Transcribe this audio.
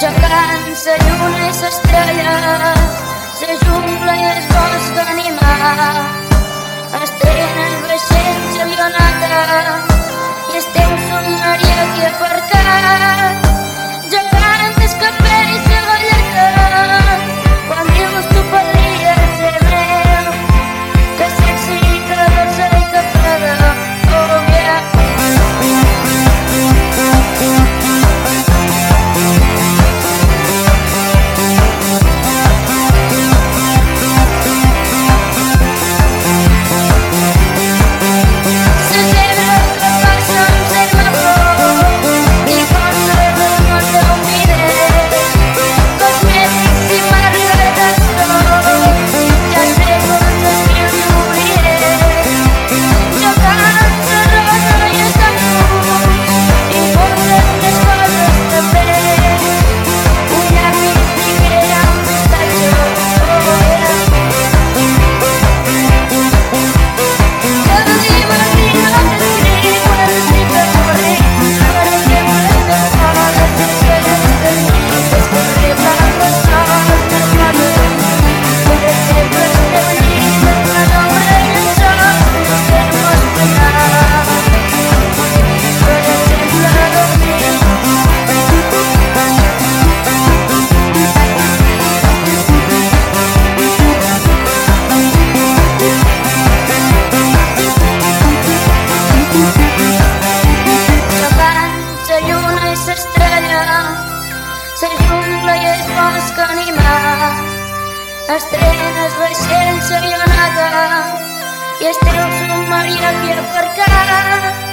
Ja cansa lluna i s'estrella, la i es. Las estrellas no es el sol y este es un marina que parcar.